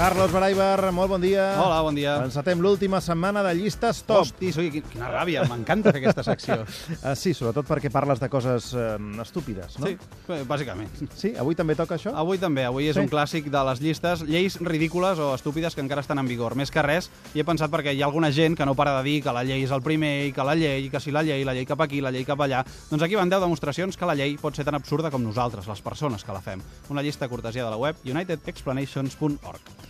Carlos Baraibar, molt bon dia. Hola, bon dia. Encetem l'última setmana de llistes top. Hosti, oi, quin- quina ràbia, m'encanta fer aquesta secció. Ah, sí, sobretot perquè parles de coses eh, estúpides, no? Sí, bàsicament. Sí? Avui també toca això? Avui també, avui és Sí. un clàssic de les llistes, lleis ridícules o estúpides que encara estan en vigor. Més que res, i he pensat perquè hi ha alguna gent que no para de dir que la llei és el primer, i que la llei, que si la llei, la llei cap aquí, la llei cap allà... Doncs aquí van 10 demostracions que la llei pot ser tan absurda com nosaltres, les persones que la fem. Una llista cortesia de la web unitedexplanations.org.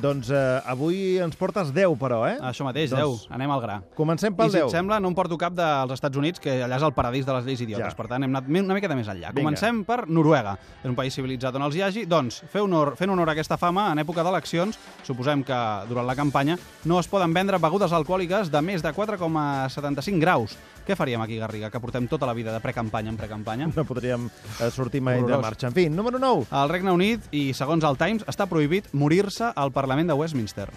Doncs eh, avui ens portes 10, però, eh? Això mateix, Doncs 10. Anem al gra. Comencem I pel si et 10. sembla, no em porto cap dels Estats Units, que allà és el paradís de les lleis idiotes. Ja. Per tant, hem anat una miqueta més enllà. Vinga. Comencem per Noruega. És un país civilitzat on els hi hagi. Doncs, fer honor, fent honor a aquesta fama, en època d'eleccions, suposem que durant la campanya, no es poden vendre begudes alcohòliques de més de 4,75 graus. Què faríem aquí, Garriga, que portem tota la vida de precampanya en precampanya? No podríem eh, sortir mai de Horrorós. marxa. En fi, número 9. Al Regne Unit, i segons el Times, està prohibit morir-se al Parlament de Westminster.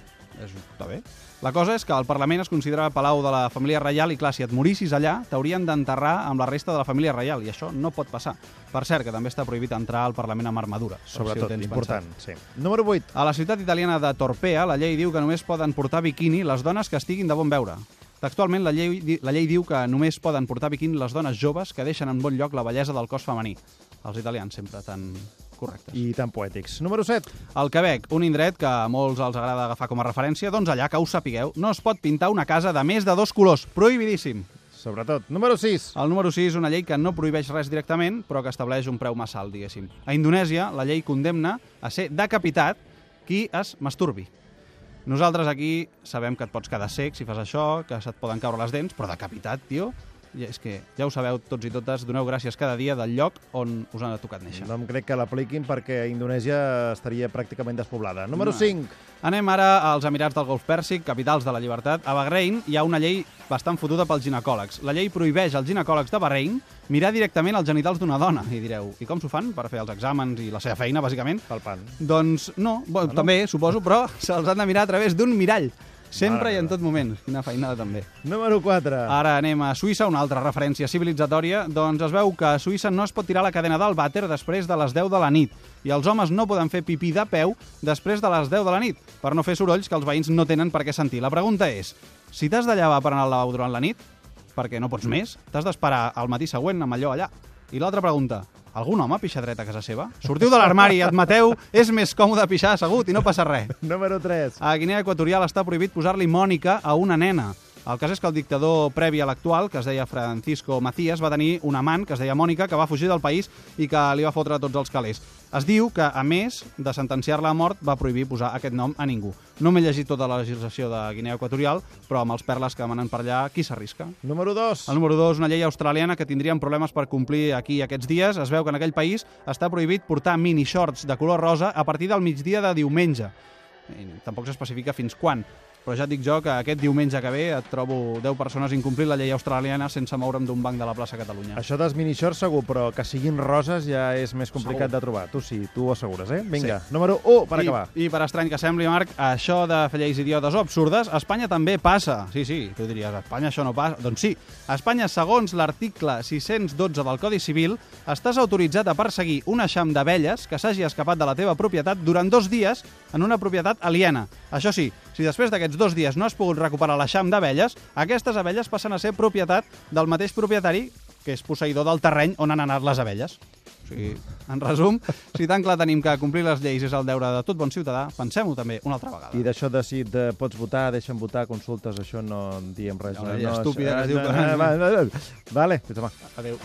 És, està bé. La cosa és que el Parlament es considera palau de la família reial i, clar, si et morissis allà, t'haurien d'enterrar amb la resta de la família reial, i això no pot passar. Per cert, que també està prohibit entrar al Parlament amb armadura. si Sobretot, tens important. pensat. Sí. Número 8. A la ciutat italiana de Torpea, la llei diu que només poden portar biquini les dones que estiguin de bon veure. Textualment, la llei, la llei diu que només poden portar biquini les dones joves que deixen en bon lloc la bellesa del cos femení. Els italians sempre tan correctes. I tan poètics. Número 7. Al Quebec, un indret que a molts els agrada agafar com a referència, doncs allà, que ho sapigueu, no es pot pintar una casa de més de dos colors. Prohibidíssim. Sobretot. Número 6. El número 6, una llei que no prohibeix res directament, però que estableix un preu massa alt, diguéssim. A Indonèsia, la llei condemna a ser decapitat qui es masturbi. Nosaltres aquí sabem que et pots quedar sec si fas això, que se't poden caure les dents, però decapitat, tio, és que ja ho sabeu tots i totes, doneu gràcies cada dia del lloc on us ha tocat néixer. No em crec que l'apliquin perquè Indonèsia estaria pràcticament despoblada. Número No. 5. Anem ara als Emirats del Golf Pèrsic, capitals de la llibertat. A Bahrein hi ha una llei bastant fotuda pels ginecòlegs. La llei prohibeix als ginecòlegs de Bahrein mirar directament als genitals d'una dona. I direu, i com s'ho fan? Per fer els exàmens i la seva feina, bàsicament? Pel pan. Doncs no, bueno, no? també, suposo, però se'ls han de mirar a través d'un mirall. Sempre Mare i en tot moment. Quina feinada, també. Número 4. Ara anem a Suïssa, una altra referència civilitzatòria. Doncs es veu que a Suïssa no es pot tirar la cadena del vàter després de les 10 de la nit. I els homes no poden fer pipí de peu després de les 10 de la nit, per no fer sorolls que els veïns no tenen per què sentir. La pregunta és, si t'has de llevar per anar al lavabo durant la nit, perquè no pots més, t'has d'esperar al matí següent amb allò allà. I l'altra pregunta, algun home pixa dret a casa seva? Sortiu de l'armari, admeteu, és més còmode pixar assegut i no passa res. Número 3. A Guinea Equatorial està prohibit posar-li Mònica a una nena. El cas és que el dictador previ a l'actual, que es deia Francisco Macías, va tenir un amant que es deia Mònica, que va fugir del país i que li va fotre tots els calés. Es diu que, a més de sentenciar-la a mort, va prohibir posar aquest nom a ningú. No m'he llegit tota la legislació de Guinea Equatorial, però amb els perles que manen per allà, qui s'arrisca? Número 2. El número 2, una llei australiana que tindrien problemes per complir aquí aquests dies. Es veu que en aquell país està prohibit portar mini shorts de color rosa a partir del migdia de diumenge. I tampoc s'especifica fins quan. Però ja dic jo que aquest diumenge que ve et trobo 10 persones incomplint la llei australiana sense moure'm d'un banc de la plaça Catalunya. Això dels minishorts segur, però que siguin roses ja és més complicat Segur. de trobar. Tu sí, tu ho assegures, eh? Vinga, número 1 per I, acabar. I per estrany que sembli, Marc, això de fer lleis idiotes o absurdes, a Espanya també passa. Sí, sí, tu diries, a Espanya això no passa. Doncs sí, a Espanya, segons l'article 612 del Codi Civil, estàs autoritzat a perseguir un eixam d'abelles que s'hagi escapat de la teva propietat durant dos dies en una propietat aliena. Això sí, si després d'aquests dos dies no has pogut recuperar l'eixam d'abelles, aquestes abelles passen a ser propietat del mateix propietari que és posseïdor del terreny on han anat les abelles. O sigui, en resum, si tan clar tenim que complir les lleis és el deure de tot bon ciutadà, pensem-ho també una altra vegada. I d'això de si et pots votar, deixen votar, consultes, això no en diem res. Una no, llei no, estúpida que es diu no, que- no, va, va, va. Vale, fins demà. Adéu.